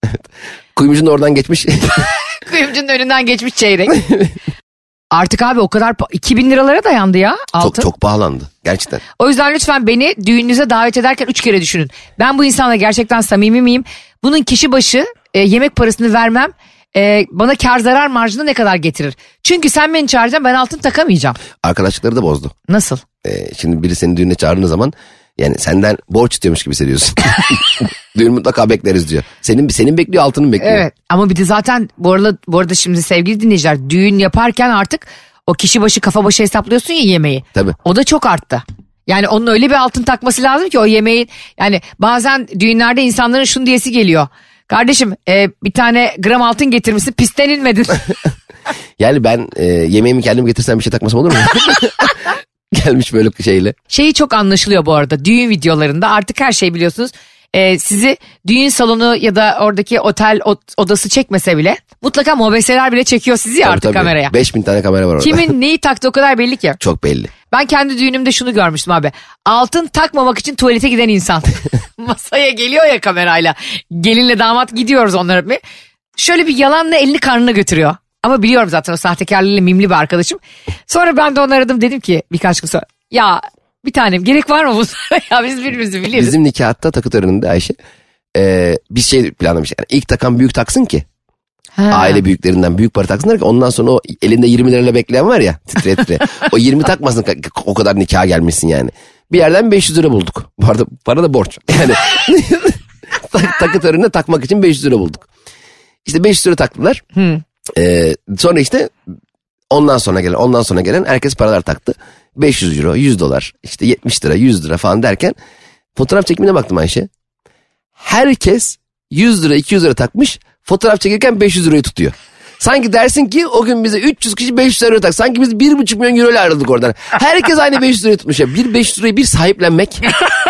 Kuyumcunun oradan geçmiş. Kuyumcunun önünden geçmiş çeyrek. Artık abi o kadar pa- 2000 liralara dayandı ya altın. çok çok pahalandı. Gerçekten. O yüzden lütfen beni düğününüze davet ederken üç kere düşünün. Ben bu insanla gerçekten samimi miyim? Bunun kişi başı e, yemek parasını vermem e, bana kar zarar marjını ne kadar getirir? Çünkü sen beni çağıracaksın ben altın takamayacağım. Arkadaşlıkları da bozdu. Nasıl? Ee, şimdi biri seni düğüne çağırdığı zaman yani senden borç istiyormuş gibi hissediyorsun. Düğün mutlaka bekleriz diyor. Senin senin bekliyor altının bekliyor. Evet ama bir de zaten bu arada, bu arada şimdi sevgili dinleyiciler düğün yaparken artık o kişi başı kafa başı hesaplıyorsun ya yemeği. Tabii. O da çok arttı. Yani onun öyle bir altın takması lazım ki o yemeğin yani bazen düğünlerde insanların şunu diyesi geliyor. Kardeşim e, bir tane gram altın getirmişsin pisten inmedin. Yani ben e, yemeğimi kendim getirsem bir şey takmasam olur mu? Gelmiş böyle şeyle. Şeyi çok anlaşılıyor bu arada düğün videolarında artık her şey biliyorsunuz e, sizi düğün salonu ya da oradaki otel ot- odası çekmese bile mutlaka mobeseler bile çekiyor sizi ya Tabii, artık tabii. kameraya. 5000 tane kamera var orada. Kimin neyi taktı o kadar belli ki. Çok belli. Ben kendi düğünümde şunu görmüştüm abi. Altın takmamak için tuvalete giden insan. Masaya geliyor ya kamerayla. Gelinle damat gidiyoruz onlara bir. Şöyle bir yalanla elini karnına götürüyor. Ama biliyorum zaten o sahtekarlığıyla mimli bir arkadaşım. Sonra ben de onu aradım dedim ki birkaç gün sonra. Ya bir tanem gerek var mı bunlara ya biz birbirimizi biliyoruz. Bizim nikahta takı töreninde Ayşe e, bir şey planlamış. Yani ilk takan büyük taksın ki Ha. aile büyüklerinden büyük para taksınlar ki ondan sonra o elinde 20 lirayla bekleyen var ya titre titre. o 20 takmasın o kadar nikaha gelmişsin yani. Bir yerden 500 lira bulduk. Bu arada para da borç. Yani tak- takı törenine takmak için 500 lira bulduk. İşte 500 lira taktılar. Ee, sonra işte ondan sonra gelen ondan sonra gelen herkes paralar taktı. 500 euro, 100 dolar, işte 70 lira, 100 lira falan derken fotoğraf çekimine baktım Ayşe. Herkes 100 lira, 200 lira takmış. Fotoğraf çekirken 500 lirayı tutuyor. Sanki dersin ki o gün bize 300 kişi 500 lira tak. Sanki biz 1,5 milyon euro ile ayrıldık oradan. Herkes aynı 500 lirayı tutmuş ya. Bir 500 lirayı bir sahiplenmek.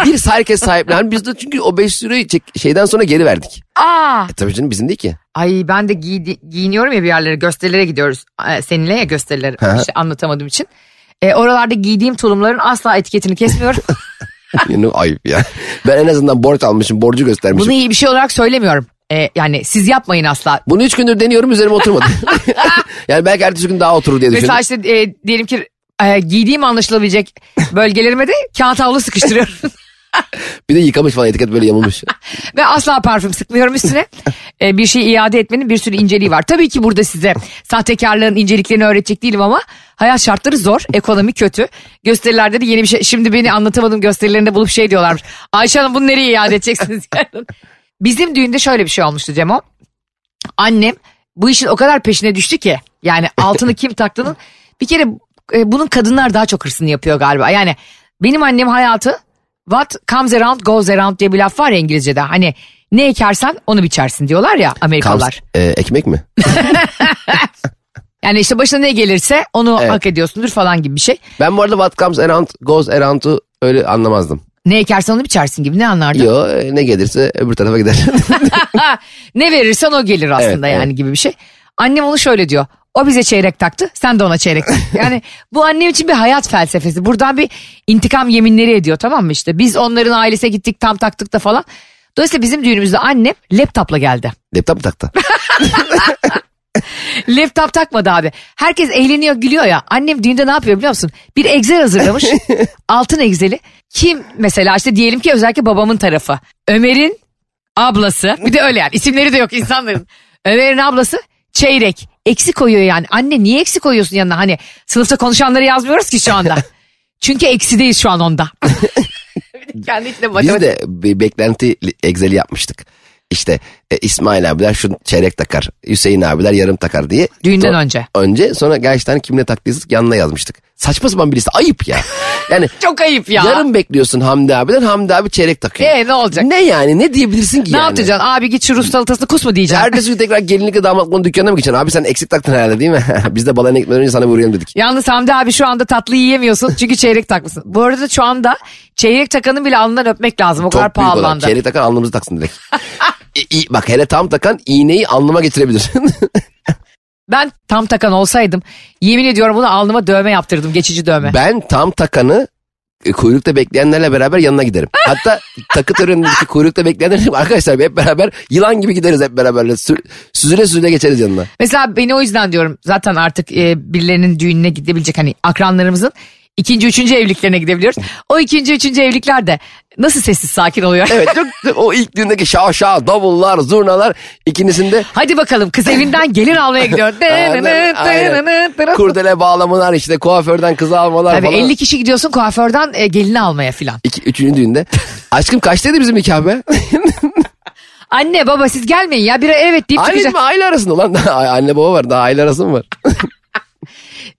bir herkes sahiplen. Biz de çünkü o 500 lirayı çek, şeyden sonra geri verdik. Aa, E tabii canım bizim değil ki. ay ben de giydi- giyiniyorum ya bir yerlere gösterilere gidiyoruz. Ee, seninle ya gösteriler Hı hı. işte anlatamadığım için. Ee, oralarda giydiğim tulumların asla etiketini kesmiyorum. Yani ayıp ya. Ben en azından borç almışım, borcu göstermişim. Bunu iyi bir şey olarak söylemiyorum. Ee, yani siz yapmayın asla. Bunu üç gündür deniyorum üzerime oturmadı. yani belki ertesi gün daha oturur diye düşündüm. Mesela işte e, diyelim ki e, giydiğim anlaşılabilecek bölgelerime de kağıt havlu sıkıştırıyorum. Bir de yıkamış falan etiket böyle yamulmuş. Ve asla parfüm sıkmıyorum üstüne. E, bir şey iade etmenin bir sürü inceliği var. Tabii ki burada size sahtekarlığın inceliklerini öğretecek değilim ama hayat şartları zor, ekonomi kötü. Gösterilerde de yeni bir şey. Şimdi beni anlatamadığım gösterilerinde bulup şey diyorlarmış. Ayşe Hanım bunu nereye iade edeceksiniz? Bizim düğünde şöyle bir şey olmuştu Cemo. Annem bu işin o kadar peşine düştü ki. Yani altını kim taktığının bir kere e, bunun kadınlar daha çok hırsını yapıyor galiba. Yani benim annem hayatı what comes around goes around diye bir laf var ya İngilizce'de. Hani ne ekersen onu biçersin diyorlar ya Amerikalılar. E, ekmek mi? Yani işte başına ne gelirse onu Evet. hak ediyorsundur falan gibi bir şey. Ben bu arada what comes around goes around'u öyle anlamazdım. Ne ekersen onu biçersin gibi ne anlardın? Yo e, ne gelirse öbür tarafa gider. ne verirsen o gelir aslında Evet, yani evet. gibi bir şey. Annem onu şöyle diyor. O bize çeyrek taktı, sen de ona çeyrek tak. Yani bu annem için bir hayat felsefesi. Buradan bir intikam yeminleri ediyor tamam mı işte. Biz onların ailesine gittik tam taktık da falan. Dolayısıyla bizim düğünümüzde annem laptopla geldi. Laptop mu taktı? Laptop takmadı abi. Herkes eğleniyor gülüyor ya. Annem düğünde ne yapıyor biliyor musun? Bir Excel hazırlamış. altın Excel'i. Kim mesela işte diyelim ki özellikle babamın tarafı. Ömer'in ablası. Bir de öyle yani isimleri de yok insanların. Ömer'in ablası çeyrek. Eksik koyuyor yani. Anne niye eksik koyuyorsun yanına? Hani sınıfta konuşanları yazmıyoruz ki şu anda. Çünkü eksideyiz şu an onda. Kendi içinde Biz matematik. de bir beklenti Excel'i yapmıştık. İşte e, İsmail abiler şu çeyrek takar, Hüseyin abiler yarım takar diye. Düğünden Sonra- önce. Önce sonra gerçekten kimle taktıysak yanına yazmıştık. Saçma sapan birisi ayıp ya. Yani Çok ayıp ya. yarım bekliyorsun Hamdi abiden Hamdi abi çeyrek takıyor. Ee, ne olacak? Ne yani ne diyebilirsin ki Ne yani? yapacaksın? Abi git şu Rus salatasını kus mu diyeceksin? Ertesi gün tekrar gelinlikle damatlıkla dükkanına mı geçeceksin? Abi sen eksik taktın herhalde değil mi? Biz de balana gitmeden önce sana bir uğrayalım dedik. Yalnız Hamdi abi şu anda tatlı yiyemiyorsun çünkü çeyrek takmışsın. Bu arada şu anda çeyrek takanın bile alnından öpmek lazım. O kadar Çok olan. pahalandı. Çeyrek takan alnımızı taksın direkt. İ- i- bak hele tam takan iğneyi alnıma getirebilir. Ben tam takan olsaydım yemin ediyorum bunu alnıma dövme yaptırdım. Geçici dövme. ben tam takanı e, kuyrukta bekleyenlerle beraber yanına giderim. Hatta takı törenindeki kuyrukta bekleyenlerle arkadaşlar hep beraber yılan gibi gideriz hep beraber. Sü- süzüle süzüle geçeriz yanına. Mesela beni o yüzden diyorum zaten artık e, birilerinin düğününe gidebilecek hani akranlarımızın ikinci üçüncü evliliklerine gidebiliyoruz. O ikinci üçüncü evlilikler de nasıl sessiz sakin oluyor. Evet çok, o ilk düğündeki şa şa davullar zurnalar ikincisinde Hadi bakalım kız evinden gelin almaya gidiyor. Aynen, aynen. kurdele bağlamalar işte kuaförden kızı almalar Tabii falan. 50 kişi gidiyorsun kuaförden e, gelini almaya filan. İki, üçüncü düğünde. Aşkım kaçtaydı bizim nikah be? Anne baba siz gelmeyin ya bir evet deyip Aile çıkacak. mi? Aile arasında ulan. Daha Anne baba var daha aile arası mı var?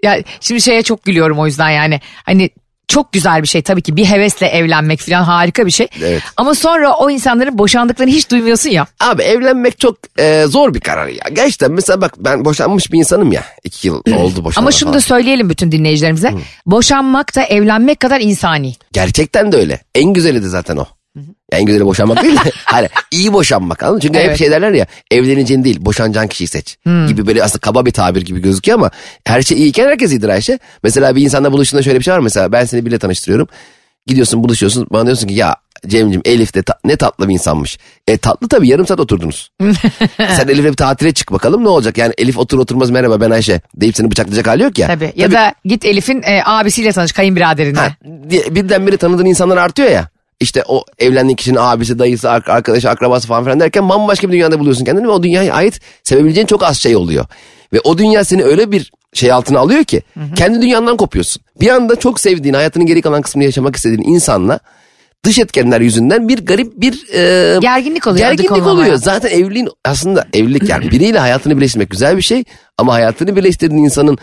Ya şimdi şeye çok gülüyorum o yüzden yani. Hani çok güzel bir şey tabii ki bir hevesle evlenmek falan harika bir şey. Evet. Ama sonra o insanların boşandıklarını hiç duymuyorsun ya. Abi evlenmek çok e, zor bir karar ya. Gerçekten mesela bak ben boşanmış bir insanım ya. İki yıl oldu boşanalı Ama şunu falan. da söyleyelim bütün dinleyicilerimize. Boşanmak da evlenmek kadar insani. Gerçekten de öyle. En güzeli de zaten o. Yani en güzeli boşanmak değil de hani iyi boşanmak anladın mı? Çünkü hep Evet. şey derler ya evleneceğin değil boşanacağın kişiyi seç gibi böyle aslında kaba bir tabir gibi gözüküyor ama her şey iyiyken herkes iyidir Ayşe. Mesela bir insanla buluştuğunda şöyle bir şey var mesela ben seni biriyle tanıştırıyorum. Gidiyorsun buluşuyorsun bana diyorsun ki ya Cem'cim Elif de ta- ne tatlı bir insanmış. E tatlı tabii yarım saat oturdunuz. Sen Elif'le bir tatile çık bakalım ne olacak? Yani Elif otur oturmaz merhaba ben Ayşe deyip seni bıçaklayacak hali yok ya. Tabii. Ya da git Elif'in e, abisiyle tanış kayınbiraderine. Ha, birdenbire tanıdığın insanlar artıyor ya. İşte o evlendiğin kişinin abisi, dayısı, ar- arkadaşı, akrabası falan filan derken bambaşka bir dünyada buluyorsun kendini ve o dünyaya ait sevebileceğin çok az şey oluyor. Ve o dünya seni öyle bir şey altına alıyor ki kendi dünyandan kopuyorsun. Bir anda çok sevdiğin, hayatının geri kalan kısmını yaşamak istediğin insanla dış etkenler yüzünden bir garip bir e, Gerginlik oluyor, Gerginlik oluyor. Zaten evliliğin aslında evlilik yani biriyle hayatını birleştirmek güzel bir şey ama hayatını birleştirdiğin insanın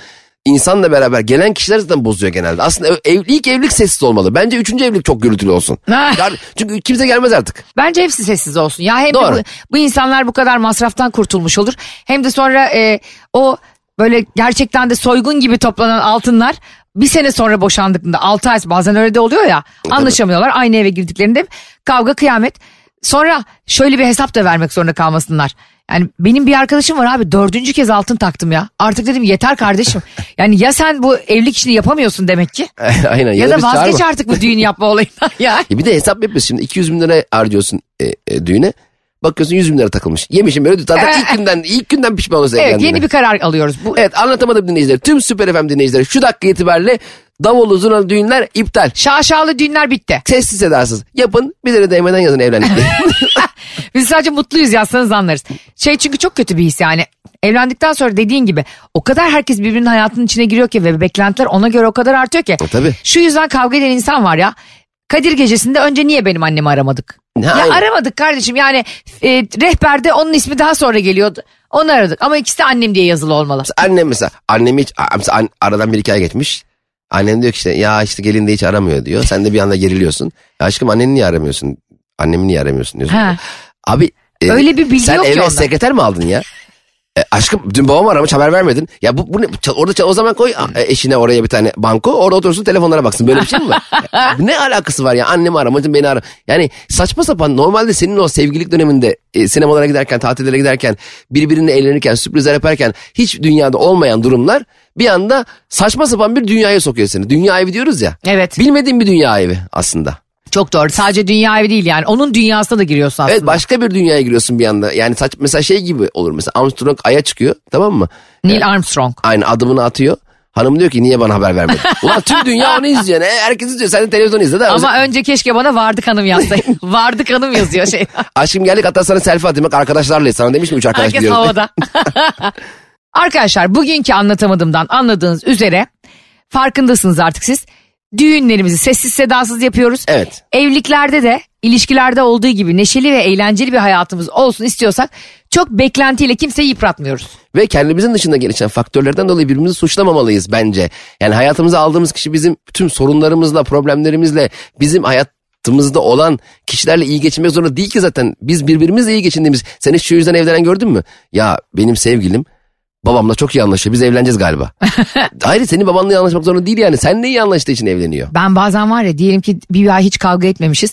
insanla beraber gelen kişiler zaten bozuyor genelde. Aslında ev, ilk evlilik sessiz olmalı. Bence üçüncü evlilik çok gürültülü olsun. Yani çünkü kimse gelmez artık. Bence hepsi sessiz olsun. Ya hem de Doğru. bu, bu insanlar bu kadar masraftan kurtulmuş olur. Hem de sonra e, o böyle gerçekten de soygun gibi toplanan altınlar bir sene sonra boşandıklarında 6 ay bazen öyle de oluyor ya anlaşamıyorlar. Aynı eve girdiklerinde kavga kıyamet. Sonra şöyle bir hesap da vermek zorunda kalmasınlar. Yani benim bir arkadaşım var abi dördüncü kez altın taktım ya. Artık dedim yeter kardeşim. Yani ya sen bu evlilik işini yapamıyorsun demek ki. Aynen. Ya, da biz vazgeç çağırma. artık bu düğün yapma olayından ya. E bir de hesap yapıyorsun. Şimdi 200 bin lira harcıyorsun e, e, düğüne. Bakıyorsun 100 bin lira takılmış. Yemişim böyle zaten ilk günden ilk günden pişman olursa Evet yeni bir karar alıyoruz. Bu Evet anlatamadım dinleyiciler. Tüm Süper FM dinleyicileri şu dakika itibariyle davullu zurnalı düğünler iptal. şaşalı düğünler bitti. Sessiz sedasız. Yapın bir lira değmeden yazın evlendik. Biz sadece mutluyuz yazsanız anlarız. Şey çünkü çok kötü bir his yani. Evlendikten sonra dediğin gibi o kadar herkes birbirinin hayatının içine giriyor ki ve beklentiler ona göre o kadar artıyor ki. tabii. Şu yüzden kavga eden insan var ya. Kadir gecesinde önce niye benim annemi aramadık? Ya aramadık kardeşim yani e, rehberde onun ismi daha sonra geliyordu. Onu aradık ama ikisi de annem diye yazılı olmalı. Annem mesela annemi hiç a- mesela an- aradan bir iki ay geçmiş. Annem diyor ki işte ya işte gelin de hiç aramıyor diyor. Sen de bir anda geriliyorsun. Ya aşkım anneni niye aramıyorsun? Annemi niye aramıyorsun diyorsun. Ha. Abi e, Öyle bir bilgi sen yok ki eve onda. sekreter mi aldın ya? E, aşkım dün babam aramış haber vermedin. Ya bu, bu ne? Orada çal- o zaman koy e, eşine oraya bir tane banko. Orada otursun telefonlara baksın. Böyle bir şey mi var? Ya, ne alakası var ya? Annemi aramacın beni ara. Yani saçma sapan normalde senin o sevgililik döneminde e, sinemalara giderken, tatillere giderken, birbirine eğlenirken, sürprizler yaparken hiç dünyada olmayan durumlar bir anda saçma sapan bir dünyaya sokuyor seni. Dünya evi diyoruz ya. Evet Bilmediğin bir dünya evi aslında. Çok doğru sadece dünya evi değil yani onun dünyasına da giriyorsun aslında. Evet başka bir dünyaya giriyorsun bir anda. Yani saç mesela şey gibi olur mesela Armstrong aya çıkıyor tamam mı? Neil Armstrong. Aynı adımını atıyor. Hanım diyor ki niye bana haber vermedin? Ulan tüm dünya onu izliyor. Ne? Herkes izliyor. Sen de televizyon izle de. Ama önce keşke bana Vardık Hanım yazsaydın. Vardık Hanım yazıyor şey. Aşkım geldik hatta sana selfie atayım. Bak arkadaşlarla sana demiş mi üç arkadaş Herkes gidiyoruz. havada. Arkadaşlar bugünkü anlatamadığımdan anladığınız üzere farkındasınız artık siz. Düğünlerimizi sessiz sedasız yapıyoruz. Evet. Evliliklerde de ilişkilerde olduğu gibi neşeli ve eğlenceli bir hayatımız olsun istiyorsak çok beklentiyle kimseyi yıpratmıyoruz. Ve kendimizin dışında gelişen faktörlerden dolayı birbirimizi suçlamamalıyız bence. Yani hayatımıza aldığımız kişi bizim tüm sorunlarımızla, problemlerimizle, bizim hayatımızda olan kişilerle iyi geçinmek zorunda değil ki zaten. Biz birbirimizle iyi geçindiğimiz. Sen hiç şu yüzden evlenen gördün mü? Ya benim sevgilim babamla çok iyi anlaşıyor. Biz evleneceğiz galiba. Hayır senin babanla iyi anlaşmak zorunda değil yani. Seninle iyi anlaştığı için evleniyor. Ben bazen var ya diyelim ki bir ay hiç kavga etmemişiz.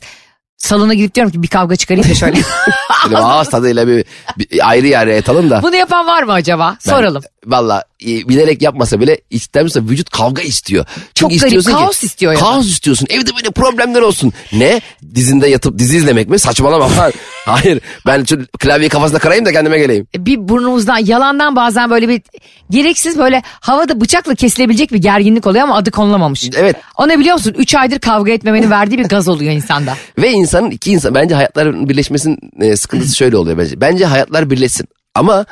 Salona gidip diyorum ki bir kavga çıkarayım da şöyle. Böyle ağız tadıyla bir, bir ayrı yere yatalım da. Bunu yapan var mı acaba? Ben- Soralım. Valla e, bilerek yapmasa bile istemse vücut kavga istiyor. Çok garip, istiyorsun ki- kaos istiyor ya. Kaos istiyorsun. Evde böyle problemler olsun. Ne? Dizinde yatıp dizi izlemek mi? Saçmalama falan. Hayır. Ben şu klavyeyi kafasına kırayım da kendime geleyim. bir burnumuzdan yalandan bazen böyle bir gereksiz böyle havada bıçakla kesilebilecek bir gerginlik oluyor ama adı konulamamış. Evet. O ne biliyor musun? 3 aydır kavga etmemenin verdiği bir gaz oluyor insanda. Ve insanın iki insan bence hayatların birleşmesinin e, sıkıntısı şöyle oluyor bence. Bence hayatlar birleşsin ama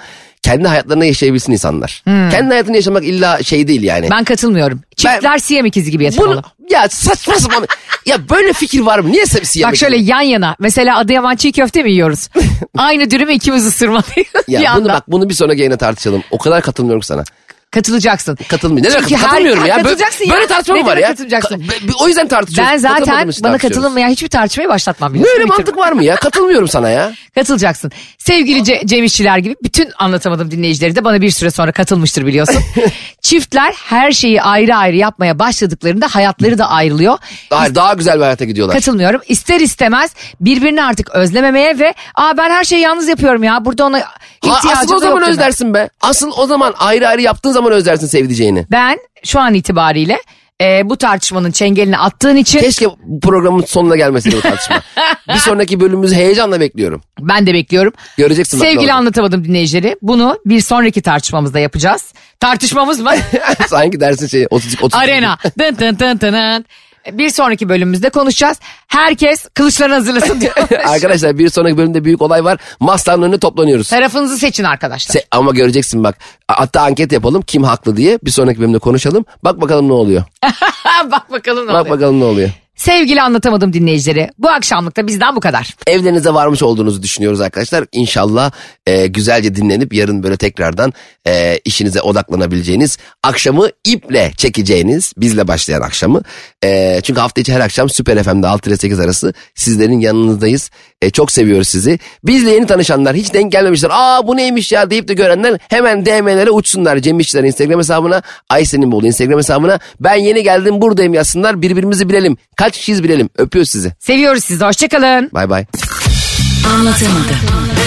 kendi hayatlarını yaşayabilsin insanlar. Kendi hayatını yaşamak illa şey değil yani. Ben katılmıyorum. Çiftler siyam ikizi gibi yaşamalı. Bunu ya saçma sapan ya böyle fikir var mı? Niye siyah Bak şöyle yan yana. Mesela Adıyaman çiğ köfte mi yiyoruz? Aynı dürümü ikimiz ısırmalıyız Ya bir bunu anda. bak bunu bir sonraki yayına tartışalım. O kadar katılmıyorum sana. Katılacaksın. Katılmıyorum. Ne demek Çünkü her- katılmıyorum ya. Böyle, katılacaksın ya. böyle tartışma Ne mı var demek ya? katılacaksın? Ka- o yüzden tartışıyoruz. Ben zaten Katılmadığımız için bana tartışıyoruz. katılmayan hiçbir tartışmayı başlatmam. Ne biliyorsun. öyle Bitir. mantık var mı ya? Katılmıyorum sana ya. Katılacaksın. Sevgili Ce- Cem İşçiler gibi bütün anlatamadım dinleyicileri de bana bir süre sonra katılmıştır biliyorsun. Çiftler her şeyi ayrı ayrı yapmaya başladıklarında hayatları da ayrılıyor. Daha, daha güzel bir hayata gidiyorlar. Katılmıyorum. İster istemez birbirini artık özlememeye ve aa ben her şeyi yalnız yapıyorum ya. Burada ona Ha, ihtiyacım asıl o da zaman yok deme. özlersin be. Asıl o zaman ayrı ayrı yaptığın zaman özlersin sevdiceğini. Ben şu an itibariyle e, bu tartışmanın çengelini attığın için Keşke programın sonuna gelmeseydi bu tartışma. bir sonraki bölümümüzü heyecanla bekliyorum. ben de bekliyorum. Göreceksin bak Sevgili olacak. anlatamadım dinleyicileri bunu bir sonraki tartışmamızda yapacağız. Tartışmamız mı? Sanki dersin şey 30 30 Arena. Dın dın dın dın. Bir sonraki bölümümüzde konuşacağız. Herkes kılıçlarını hazırlasın diyor. Arkadaşlar bir sonraki bölümde büyük olay var. Masanın önüne toplanıyoruz. Tarafınızı seçin arkadaşlar. Se- ama göreceksin bak. Hatta anket yapalım kim haklı diye. Bir sonraki bölümde konuşalım. Bak bakalım ne oluyor. Bak bakalım ne Bak oluyor. bakalım ne oluyor. Sevgili anlatamadım dinleyicileri. Bu akşamlık da bizden bu kadar. Evlerinize varmış olduğunuzu düşünüyoruz arkadaşlar. İnşallah e, güzelce dinlenip yarın böyle tekrardan e, işinize odaklanabileceğiniz akşamı iple çekeceğiniz bizle başlayan akşamı. E, çünkü hafta içi her akşam Süper FM'de 6 ile 8 arası sizlerin yanınızdayız. E, çok seviyoruz sizi. Bizle yeni tanışanlar hiç denk gelmemişler. Aa bu neymiş ya deyip de görenler hemen DM'lere uçsunlar. Cem İşçiler Instagram hesabına, Aysen'in bolu Instagram hesabına. Ben yeni geldim buradayım yazsınlar. Birbirimizi bilelim. Kaç kişiyiz bilelim. Öpüyoruz sizi. Seviyoruz sizi. Hoşçakalın. Bay bay. Anlatamadım.